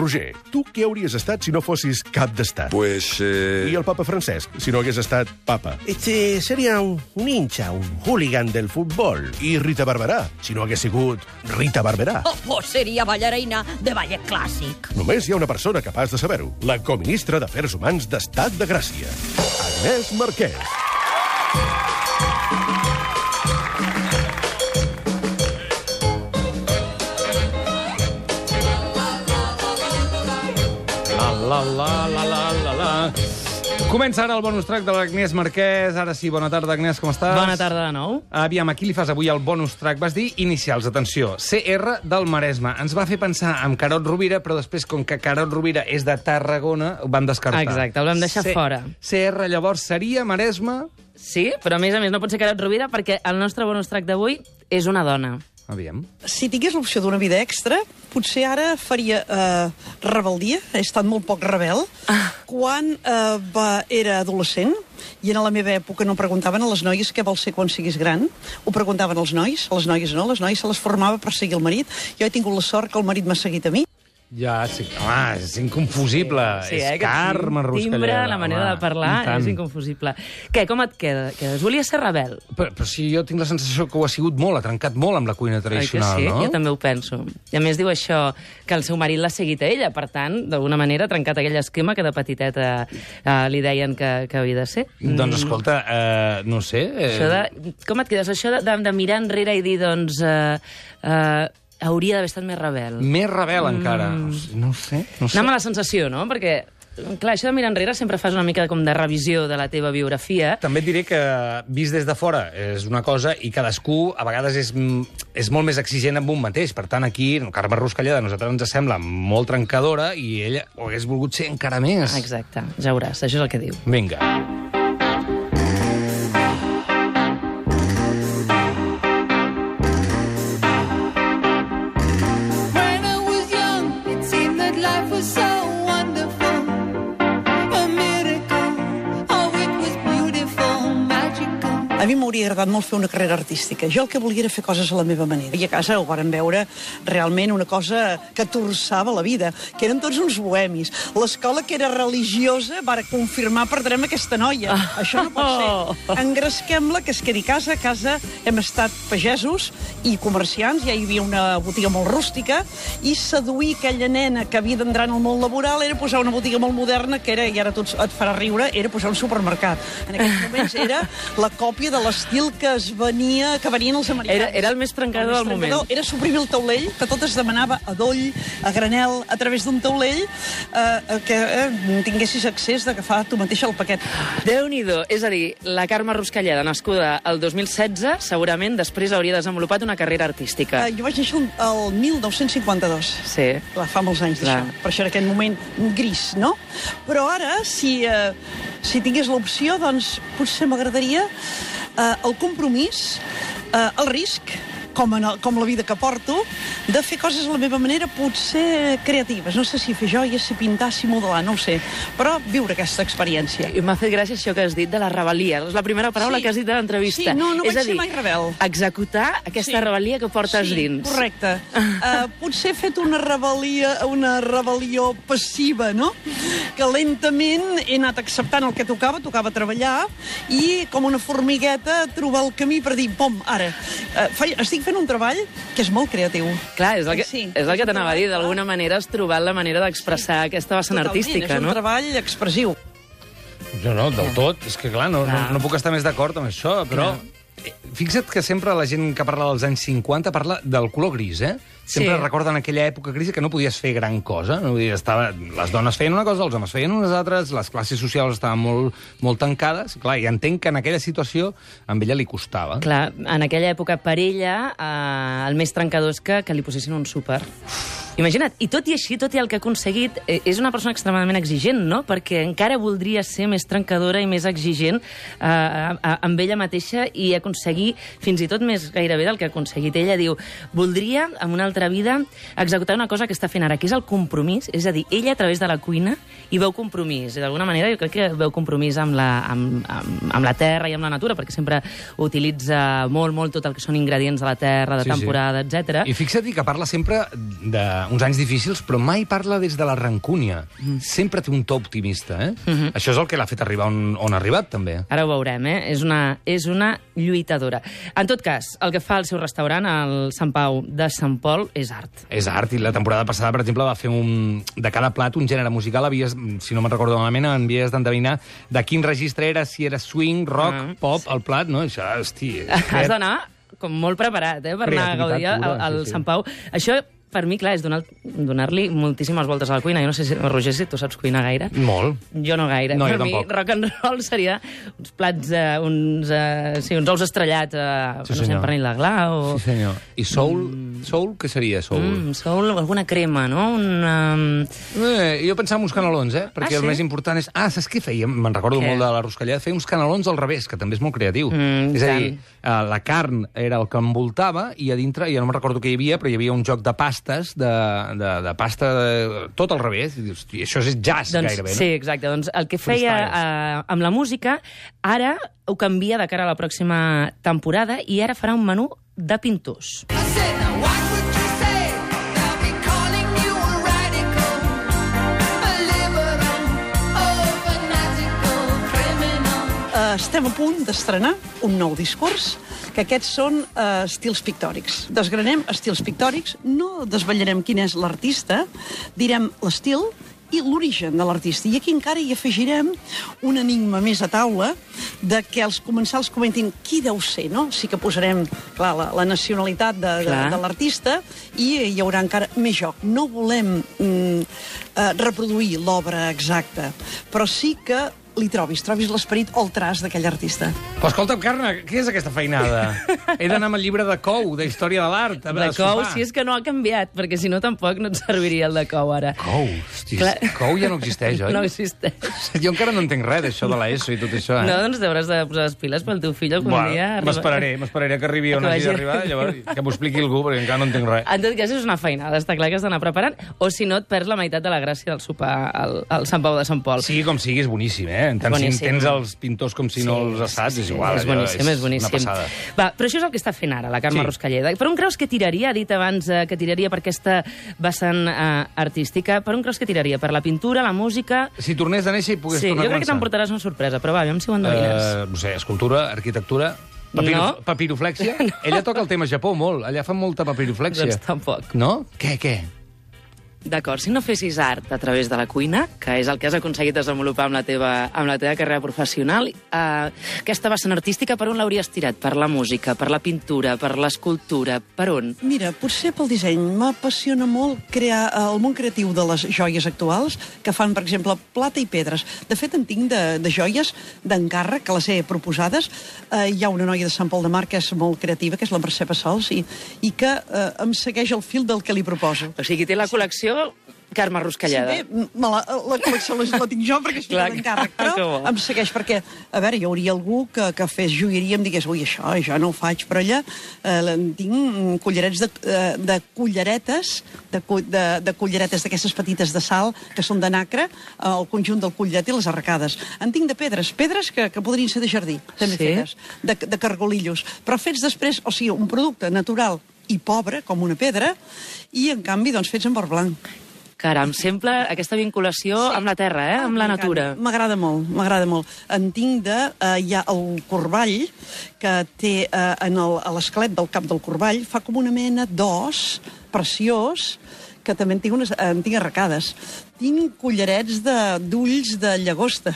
Roger, tu què hauries estat si no fossis cap d'estat? Pues... Eh... I el papa Francesc, si no hagués estat papa? Este sería un, un hincha, un hooligan del fútbol. I Rita Barberà, si no hagués sigut Rita Barberà? Oh, pues seria ballarina de ballet clàssic. Només hi ha una persona capaç de saber-ho, la coministra d'Afers Humans d'Estat de Gràcia, Agnès Marquès. La, la, la, la, la, la. Comença ara el bonus track de l'Agnès Marquès. Ara sí, bona tarda, Agnès, com estàs? Bona tarda de nou. Aviam, a qui li fas avui el bonus track? Vas dir inicials, atenció. CR del Maresme. Ens va fer pensar en Carot Rovira, però després, com que Carot Rovira és de Tarragona, ho vam descartar. Exacte, el vam deixar C- fora. CR, llavors, seria Maresme... Sí, però a més a més no pot ser Carot Rovira perquè el nostre bonus track d'avui és una dona. Aviam. Si tingués l'opció d'una vida extra, potser ara faria eh, rebeldia, he estat molt poc rebel, Ah. quan eh, va, era adolescent, i en la meva època no preguntaven a les noies què vols ser quan siguis gran, ho preguntaven als nois, a les noies no, les noies se les formava per seguir el marit, jo he tingut la sort que el marit m'ha seguit a mi, Ja, sí. Home, és inconfusible. Sí, és eh, Carme el timbre, Ruscalleda. la manera home, de parlar és inconfusible. Què, com et queda? quedes? Volia ser rebel. Però, però si jo tinc la sensació que ho ha sigut molt, ha trencat molt amb la cuina tradicional, sí? no? Jo també ho penso. I a més diu això, que el seu marit l'ha seguit a ella, per tant, d'alguna manera ha trencat aquell esquema que de petiteta eh, li deien que, que havia de ser. Doncs escolta, eh, no sé... Eh, Això de, com et quedes? Això de, de, de mirar enrere i dir, doncs, eh, eh, hauria d'haver estat més rebel. Més rebel, encara. No sé, no sé. Anar amb la sensació, no? Perquè, clar, això de mirar enrere sempre fas una mica com de revisió de la teva biografia. També et diré que, vist des de fora, és una cosa i cadascú, a vegades, és, mm, és molt més exigent amb un mateix. Per tant, aquí, no, Carme Ruscalleda, a nosaltres ens sembla molt trencadora i ella ho hagués volgut ser encara més. Exacte, ja veuràs, això és el que diu. Vinga. When agradat molt fer una carrera artística. Jo el que volia era fer coses a la meva manera. I a casa ho varen veure realment una cosa que torçava la vida, que eren tots uns bohemis. L'escola que era religiosa va confirmar perdrem aquesta noia. Això no pot ser. Engresquem-la, que es quedi a casa. A casa hem estat pagesos i comerciants, ja hi havia una botiga molt rústica, i seduir aquella nena que havia d'entrar en el món laboral era posar una botiga molt moderna, que era, i ara tot et farà riure, era posar un supermercat. En aquells moments era la còpia de l'estil que es venia, que venien els americans. Era- era el més trencador El del moment. Era suprimir el taulell, que tot es demanava a doll, a granel, a través d'un taulell, eh, que eh, tinguessis accés d'agafar tu mateixa el paquet. Déu-n'hi-do. És a dir, la Carme Ruscalleda, nascuda el 2016, segurament després hauria desenvolupat una carrera artística. Eh, jo vaig néixer el- el 1952. Sí. Clar, fa molts anys d'això. Per això era aquell moment gris, no? Però ara, si, eh, si tingués l'opció, doncs potser m'agradaria eh, el compromís, eh, el risc, com, en el, com la vida que porto, de fer coses a la meva manera, potser creatives. No sé si fer joies, si pintar, si modelar, no ho sé. Però viure aquesta experiència. I m'ha fet gràcia això que has dit de la rebel·lia. És la primera paraula Sí. que has dit a l'entrevista. Sí, no, no és vaig a ser dir, mai rebel. executar aquesta Sí. rebel·lia que portes sí, dins. Correcte. Uh, potser he fet una rebel·lia, una rebel·lió passiva, no? Que lentament he anat acceptant el que tocava, tocava treballar, i com una formigueta trobar el camí per dir, pom, ara. Uh, estic fent un treball que és molt creatiu. Clar, és el que, Sí, és el que t'anava a dir. D'alguna manera has trobat la manera d'expressar aquesta vessant Totalment, artística, és un no? treball expressiu. No, no, del tot. És que, clar, no, no, Clar. no puc estar més d'acord amb això, però... eh, Fixa't que sempre la gent que parla dels anys 50 parla del color gris, eh? Sempre Sí. recorden aquella època gris que no podies fer gran cosa. No? Vull dir, estava, les dones feien una cosa, els homes feien unes altres, les classes socials estaven molt, molt tancades. Clar, i entenc que en aquella situació a ella li costava. Clar, en aquella època, per ella, eh, el més trencador és que, que li posessin un súper. Imagina't, i tot i així, tot i el que ha aconseguit, eh, és una persona extremadament exigent, no? Perquè encara voldria ser més trencadora i més exigent eh, amb ella mateixa i aconseguir fins i tot més gairebé del que ha aconseguit. Ella diu, voldria, en una altra vida, executar una cosa que està fent ara, que és el compromís, és a dir, ella a través de la cuina hi veu compromís. D'alguna manera jo crec que veu compromís amb la, amb, amb, amb la terra i amb la natura, perquè sempre utilitza molt, molt tot el que són ingredients de la terra, de Sí, sí. temporada, etc. I fixa't que parla sempre de uns anys difícils, però mai parla des de la rancúnia. Mm. Sempre té un to optimista, eh? Mm -hmm. Això és el que l'ha fet arribar on, on ha arribat, també. Ara ho veurem, eh? És una, és una lluitadora. En tot cas, el que fa el seu restaurant, el Sant Pau de Sant Pol, és art. És art, i la temporada passada, per exemple, va fer un... De cada plat, un gènere musical, havies, si no me'n recordo malament, havies d'endevinar de quin registre era, si era swing, rock, Ah. pop, el plat, no? Això, hosti... Has d'anar com molt preparat, eh, per anar a gaudir al, pura, al sí, sí. Sant Pau. Això, per mi, clar, és donar- donar-li moltíssimes voltes a la cuina. Jo no sé si, Roger, si tu saps cuinar gaire. Molt. Jo no gaire. No, per mi, tampoc. rock and roll seria uns plats, eh, uns, eh, sí, uns ous estrellats, eh, Sí, no sé, amb pernil de gla o... Sí, senyor. I soul, soul què seria, soul? Mm, soul, alguna crema, no? Un, um... Eh, jo pensava en uns canelons, eh? Perquè Ah, el sí? més important és... Ah, saps què feia? Me'n recordo Què? molt de la Ruscalleda. Feia uns canelons al revés, que també és molt creatiu. Mm, és a dir, eh, la carn era el que envoltava i a dintre, ja no me'n recordo què hi havia, però hi havia un joc de pastes, de, de, de pasta, de, tot al revés. I dius, "Hosti, això és jazz, Doncs, gairebé, no? sí, exacte. Doncs el que feia eh, amb la música, ara ho canvia de cara a la pròxima temporada i ara farà un menú de pintors. Estem a punt d'estrenar un nou discurs, que aquests són eh, estils pictòrics. Desgranem estils pictòrics, no desvetllarem quin és l'artista, direm l'estil i l'origen de l'artista. I aquí encara hi afegirem un enigma més a taula de que els comensals comentin qui deu ser, no? Sí que posarem, clar, la, la nacionalitat de, de, de l'artista i hi haurà encara més joc. No volem mm, eh, reproduir l'obra exacta, però sí que li trobis, trobis l'esperit o el traç d'aquell artista. Però escolta'm, Carme, què és aquesta feinada? He d'anar amb el llibre de Cou, de Història de l'Art, a, De cou, si és que no ha canviat, perquè si no tampoc no et serviria el de cou ara. Cou, hosti, Clar. Cou ja no existeix, oi? No existeix. Jo encara no entenc res d'això de l'ESO i tot això, eh? No, doncs t'hauràs de posar les piles pel teu fill algun Bueno, dia. arriba- M'esperaré, m'esperaré que arribi on Que hagi d'arribar, llavors que m'ho expliqui algú, perquè encara no entenc res. En tot cas, és una feinada, està clar que has d'anar preparant, o si no et perds la meitat de la gràcia del sopar al, al Sant Pau de Sant Pol. Sigui com sigui, és boníssim, eh? Tant si Boníssim. tens els pintors com si no els assaig, és igual. és boníssim, és, boníssim. Una passada. Va, però això és el que està fent ara, la Carme Sí. sí. Ruscalleda. Per on creus que tiraria? Ha dit abans eh, que tiraria per aquesta vessant eh, artística. Per on creus que tiraria? Per la pintura, la música... Si tornés de néixer i pogués sí, jo tornar a crec que començar. t'emportaràs una sorpresa, però va, aviam si ho endevines. Eh, no sé, escultura, arquitectura... Papiro, No. Papiroflèxia? no. Ella toca el tema Japó molt. Allà fan molta papiroflèxia. Doncs tampoc. No? Què, què? D'acord, si no fessis art a través de la cuina, que és el que has aconseguit desenvolupar amb la teva, amb la teva carrera professional, eh, aquesta vessant artística per on l'hauries tirat? Per la música, per la pintura, per l'escultura, per on? Mira, potser pel disseny. M'apassiona molt crear eh, el món creatiu de les joies actuals, que fan, per exemple, plata i pedres. De fet, en tinc de, de joies d'encàrrec, que les he proposades. Eh, hi ha una noia de Sant Pol de Mar que és molt creativa, que és la Mercè Passols, i, i que eh, em segueix el fil del que li proposo. O sigui, té la col·lecció Carme Ruscalleda. Sí, bé, la, la col·lecció la, la tinc jo perquè feta d'encàrrec, però em segueix perquè, a veure, hi hauria algú que, que fes joieria i em digués, ui, això, jo no ho faig, però allà eh, tinc mm, cullerets de, eh, de culleretes, de, de, de culleretes d'aquestes petites de sal, que són de nacre, eh, el conjunt del cotllet i les arracades. En tinc de pedres, pedres que, que podrien ser de jardí, també Sí? fetes, de, de cargolillos, però fets després, o sigui, un producte natural i pobre, com una pedra, i en canvi, doncs, fets en or blanc. Caram, sempre aquesta vinculació sí. amb la terra, eh? amb la M'encanta. natura. M'agrada molt, m'agrada molt. En tinc de... Eh, hi ha el corball, que té eh, en el- a l'esquelet del cap del corball, fa com una mena d'os preciós, que també en tinc, unes, en tinc arracades. Tinc collarets de- d'ulls de, de llagosta.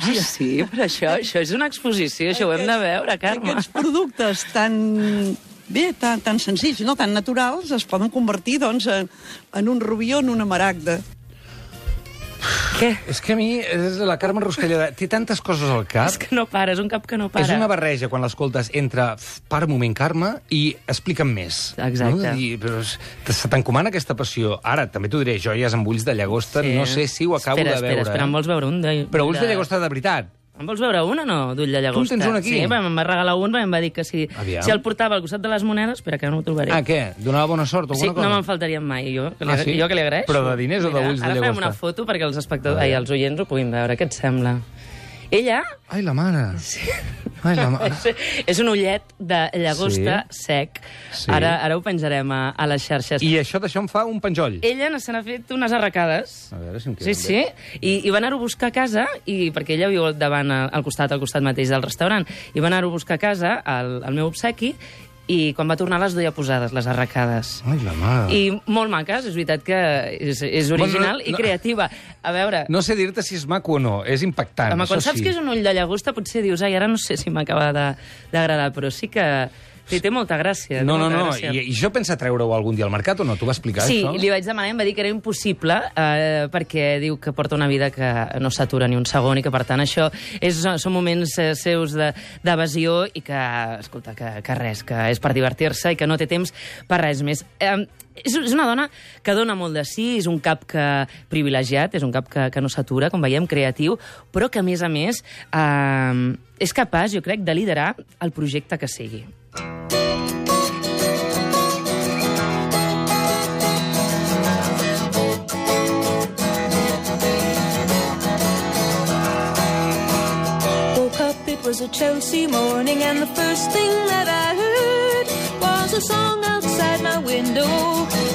Ah, sí, però això, això és una exposició, això ho hem de veure, Carme. Aquests productes tan bé, tan, tan senzills, no tan naturals, es poden convertir doncs, en, en un rubió, en una maragda. Què? És que a mi, és la Carme Ruscalleda, té tantes coses al cap... És que no para, és un cap que no para. És una barreja, quan l'escoltes, entre "F, para un moment, Carme, i explica'm més. Exacte. No? I, però és- se t'encomana aquesta passió. Ara, també t'ho diré, joies amb ulls de llagosta, Sí. no sé si ho acabo espera, de veure. Espera, espera, em vols veure un? De, Però ulls de llagosta de veritat. Em vols veure un o no, d'ull de llagosta? Tu en tens un aquí? Sí, em va regalar un, em va dir que si, Aviam. si el portava al costat de les monedes... Espera, que no ho trobaré. Ah, què? Donava bona sort o Sí, alguna cosa? no me'n faltarien mai, jo, que li, Ah, sí? jo que li agraeixo. Però de diners o Mira, d'ulls de Ara farem llagosta? una foto perquè els espectadors, ai, els oients ho puguin veure, què et sembla? Ella Ai, la mare. Ai, la és, és un ullet de llagosta Sí. sec. Sí. Ara, ara ho penjarem a, a les xarxes. I això d'això em fa un penjoll. Ella se n'ha fet unes arracades. A veure si em Sí, sí. I, i va anar-ho a buscar a casa, i, perquè ella viu davant, al costat, al costat mateix del restaurant, i va anar-ho a buscar a casa, al, al meu obsequi, i quan va tornar les duia posades, les arracades. Ai, la mare. I molt maques, és veritat que és, és original Bueno, no- i creativa. A veure, No sé dir-te si és maco o no, és impactant. home, quan saps sí. que és un ull de llagosta, potser dius, ai, ara no sé si m'acaba de- d'agradar, però sí que sí, té molta gràcia. No, no, no, gràcia. i, i jo pensa treure-ho algun dia al mercat o no? T'ho va explicar, Sí, això? li vaig demanar i em va dir que era impossible eh, perquè diu que porta una vida que no s'atura ni un segon i que, per tant, això és, són moments eh, seus de- d'evasió i que, escolta, que, que res, que és per divertir-se i que no té temps per res més. Eh, és, és una dona que dona molt de sí, és un cap que privilegiat, és un cap que, que no s'atura, com veiem, creatiu, però que, a més a més, eh, és capaç, jo crec, de liderar el projecte que sigui. Woke up, it was a Chelsea morning, and the first thing that I heard a song outside my window,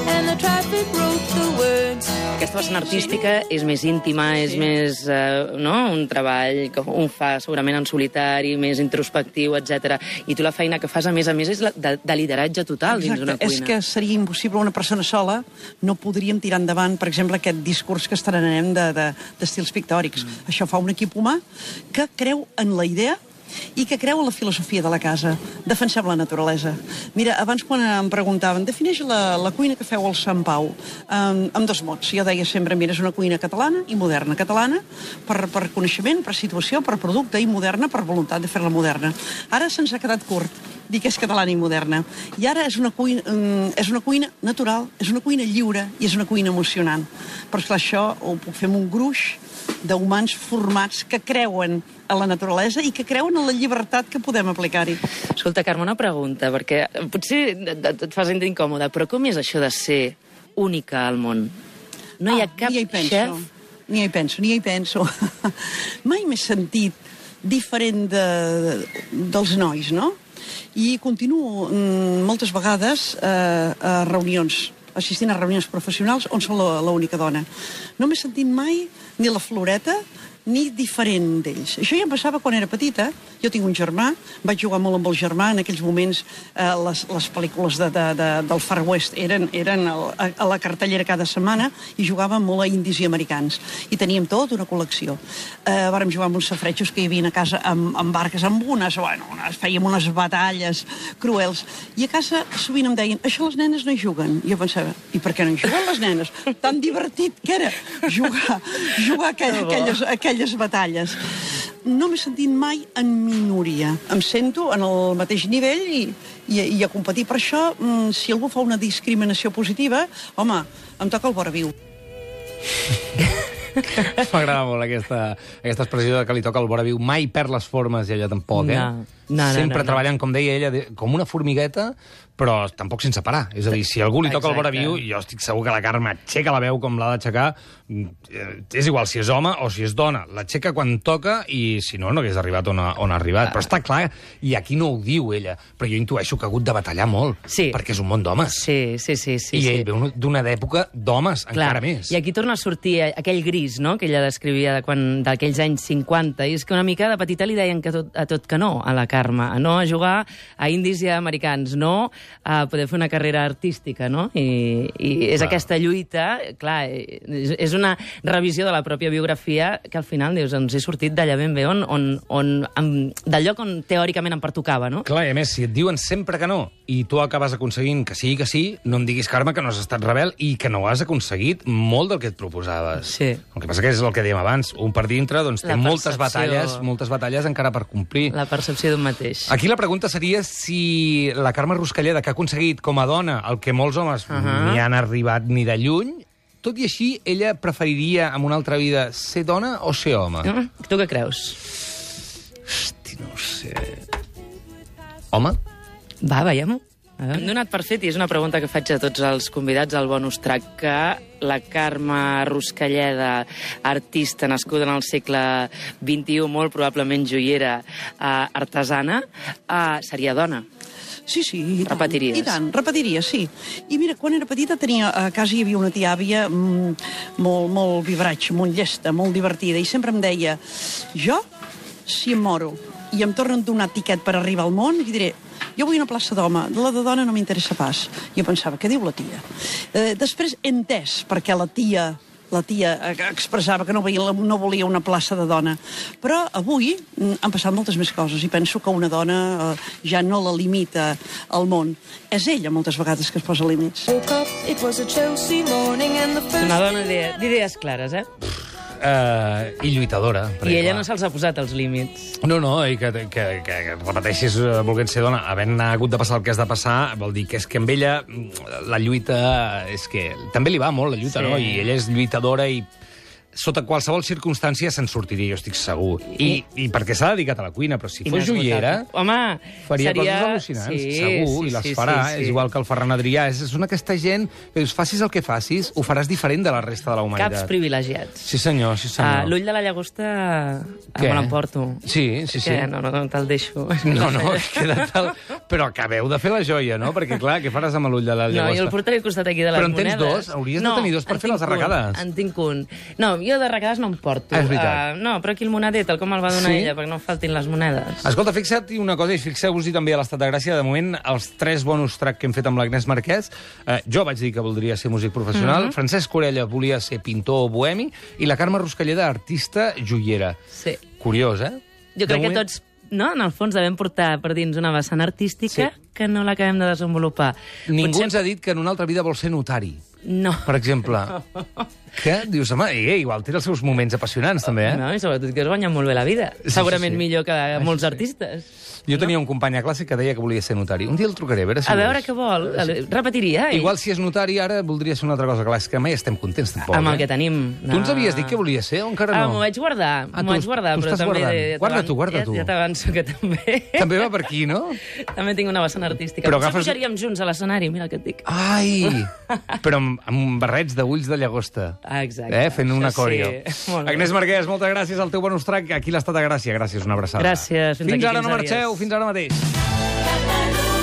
and the traffic wrote the words. Aquesta vessant artística és més íntima, és més eh, no? un treball que un fa segurament en solitari, més introspectiu, etc. I tu la feina que fas, a més a més, és la de, de lideratge total dins d'una cuina. És que seria impossible una persona sola, no podríem tirar endavant, per exemple, aquest discurs que estrenarem d'estils de, d'estils pictòrics. Mm. Això fa un equip humà que creu en la idea i que creu en la filosofia de la casa. Defensem la naturalesa. Mira, abans quan em preguntaven defineix la, la cuina que feu al Sant Pau um, amb dos mots. Jo deia sempre, mira, és una cuina catalana i moderna. Catalana per, per coneixement, per situació, per producte, i moderna per voluntat de fer-la moderna. Ara se'ns ha quedat curt dir que és catalana i moderna. I ara és una, cuina, mm, és una cuina natural, és una cuina lliure i és una cuina emocionant. Però esclar, això ho puc fer amb un gruix d'humans formats que creuen a la naturalesa i que creuen en la llibertat que podem aplicar-hi. Escolta, Carme, una pregunta, perquè potser et, et et fa sentir incòmode, però com és això de ser única al món? No hi ha Ah, cap ni hi penso, xef... Ni hi penso, ni hi penso. Mai m'he sentit diferent de, dels nois, no? I continuo mm, moltes vegades eh, a reunions, assistint a reunions professionals on sóc l'única dona. No m'he sentit mai ni la floreta ni diferent d'ells. Això ja em passava quan era petita. Jo tinc un germà, vaig jugar molt amb el germà, en aquells moments eh, les, les pel·lícules de, de, de, del Far West eren, eren a, a la cartellera cada setmana i jugàvem molt a indis i americans. I teníem tot una col·lecció. Eh, vàrem jugar amb uns safretxos que hi havia a casa amb, amb barques, amb unes, bueno, unes, fèiem unes batalles cruels. I a casa sovint em deien, això les nenes no hi juguen. I jo pensava, i per què no hi juguen les nenes? Tan divertit que era jugar, jugar aquell, aquelles, aquelles batalles. No m'he sentit mai en minoria. Em sento en el mateix nivell i, i, i a competir. Per això, mm, si algú fa una discriminació positiva, home, em toca el viu. M'agrada molt aquesta, aquesta expressió de que li toca el vora viu. Mai perd les formes i ella tampoc, eh? No. No, no, Sempre no, no. treballant, com deia ella, de- com una formigueta, però tampoc sense parar. És a dir, si algú li toca el vora viu, jo estic segur que la Carme aixeca la veu com l'ha d'aixecar. Mm, eh, És igual si és home o si és dona. L'aixeca quan toca i, si no, no hagués arribat on ha, on ha arribat. Però està clar, i aquí no ho diu ella, però jo intueixo que ha hagut de batallar molt, Sí. perquè és un món d'homes. Sí, sí, sí. sí, I sí. ell ve d'una d'època d'homes, encara més. I aquí torna a sortir aquell gris, no?, que ella descrivia de quan- d'aquells anys 50, i és que una mica de petita li deien que tot, a tot que no, a la Carme, no a jugar a indis i a americans, no a poder fer una carrera artística, no? I, i és Clar. aquesta lluita, clar, és, és una revisió de la pròpia biografia que al final dius, ens he sortit d'allà ben bé on, on, on, amb, del lloc on teòricament em pertocava, no? Clar, i a més, si et diuen sempre que no i tu acabes aconseguint que sigui que sí, no em diguis, Carme, que no has estat rebel i que no has aconseguit molt del que et proposaves. Sí. El que passa que és el que dèiem abans, un per dintre doncs, té moltes batalles, moltes batalles encara per complir. La percepció d'un mateix. Aquí la pregunta seria si la Carme Ruscalleda, que ha aconseguit com a dona el que molts homes uh. -huh. ni han arribat ni de lluny, tot i així, ella preferiria en una altra vida ser dona o ser home? Mm? Tu què creus? Hosti, no sé... Home? Va, veiem-ho. Hem donat per fet, i és una pregunta que faig a tots els convidats al bonus track, que la Carme Ruscalleda, artista nascuda en el segle XXI, molt probablement joiera, eh, artesana, eh, seria dona. Sí, sí. I tant, Repetiries? I tant, repetiria, sí. I mira, quan era petita tenia, a casa hi havia una tia àvia mm, molt, molt vibratge, molt llesta, molt divertida, i sempre em deia, jo, si em moro i em tornen a donar tiquet per arribar al món, i diré, jo vull una plaça d'home, de la de dona no m'interessa pas. Jo pensava, què diu la tia? Eh, després he entès perquè la tia la tia expressava que no, veia, no volia una plaça de dona. Però avui mm, han passat moltes més coses i penso que una dona eh, ja no la limita al món. És ella moltes vegades que es posa límits. Una dona d'idees clares, eh? Uh, I lluitadora. I ella clar, no se'ls ha posat els límits. No, no, i que, que, que, que repeteixis eh, volent ser dona, havent hagut de passar el que has de passar, vol dir que és que amb ella mm, la lluita és que... També li va molt la lluita, Sí. no? I ella és lluitadora i sota qualsevol circumstància se'n sortiria, jo estic segur. I, i perquè s'ha dedicat a la cuina, però si fos joiera... Home, faria seria... coses al·lucinants, sí, segur, sí, i les sí, farà. sí, sí. És igual que el Ferran Adrià. És, és una aquesta gent que dius, facis el que facis, ho faràs diferent de la resta de la humanitat. Caps privilegiats. Sí, senyor, sí, Ah, senyor. L'ull de la llagosta Què? me l'emporto. Sí, sí, sí. Que no, no, no te'l deixo. No, no, queda tal... Però acabeu de fer la joia, no? Perquè, clar, què faràs amb l'ull de la No, llagosta? jo el portaré al costat aquí de les Però en tens monedes. dos? Hauries de tenir dos per fer les tinc un, arracades. En tinc un. No, jo d'arracades no em porto. És veritat. Ah, no, però aquí el monedet, el com el va donar Sí? ella, perquè no faltin les monedes. Escolta, fixa't una cosa, i fixeu-vos-hi també a l'Estat de Gràcia, de moment, els tres bonus track que hem fet amb l'Agnès Marquès, eh, jo vaig dir que voldria ser músic professional, Mhm. Francesc Corella volia ser pintor o bohemi, i la Carme Ruscalleda, artista joiera. Sí. Curiós, eh? Jo De crec que moment- tots, no, en el fons, devem portar per dins una vessant artística Sí. que no l'acabem de desenvolupar. Ningú Potser- ens ha dit que en una altra vida vol ser notari, No. per exemple. que dius, home, eh, igual té els seus moments apassionants, també, eh? No, i sobretot que es guanya molt bé la vida. Sí, Segurament sí, sí. millor que Això molts sí. artistes. Jo tenia un company a classe que deia que volia ser notari. Un dia el trucaré, a veure si A veure què vol. Repetiria. eh? Igual si és notari, ara voldria ser una altra cosa. Clar, és que mai estem contents, tampoc. Amb el eh? que tenim. Tu ens havies dit que volia ser o encara Ah, no? m'ho vaig guardar, Ah, m'ho vaig guardar, però també... ja Guarda tu, guarda ja, tu. Ja t'avanço que també... També va per aquí, no? també tinc una vessant artística. Però agafes- pujaríem junts a l'escenari, mira el que et dic. Ai! Però amb, amb barrets d'ulls de llagosta. Ah, exacte. Eh? Fent una coreo. sí. Agnès Marquès, moltes gràcies al teu bonus track. Aquí l'Estat de Gràcia. Gràcies, una abraçada. Gràcies, fins Fins ara 15 no marxeu, fins ara mateix. Catalunya.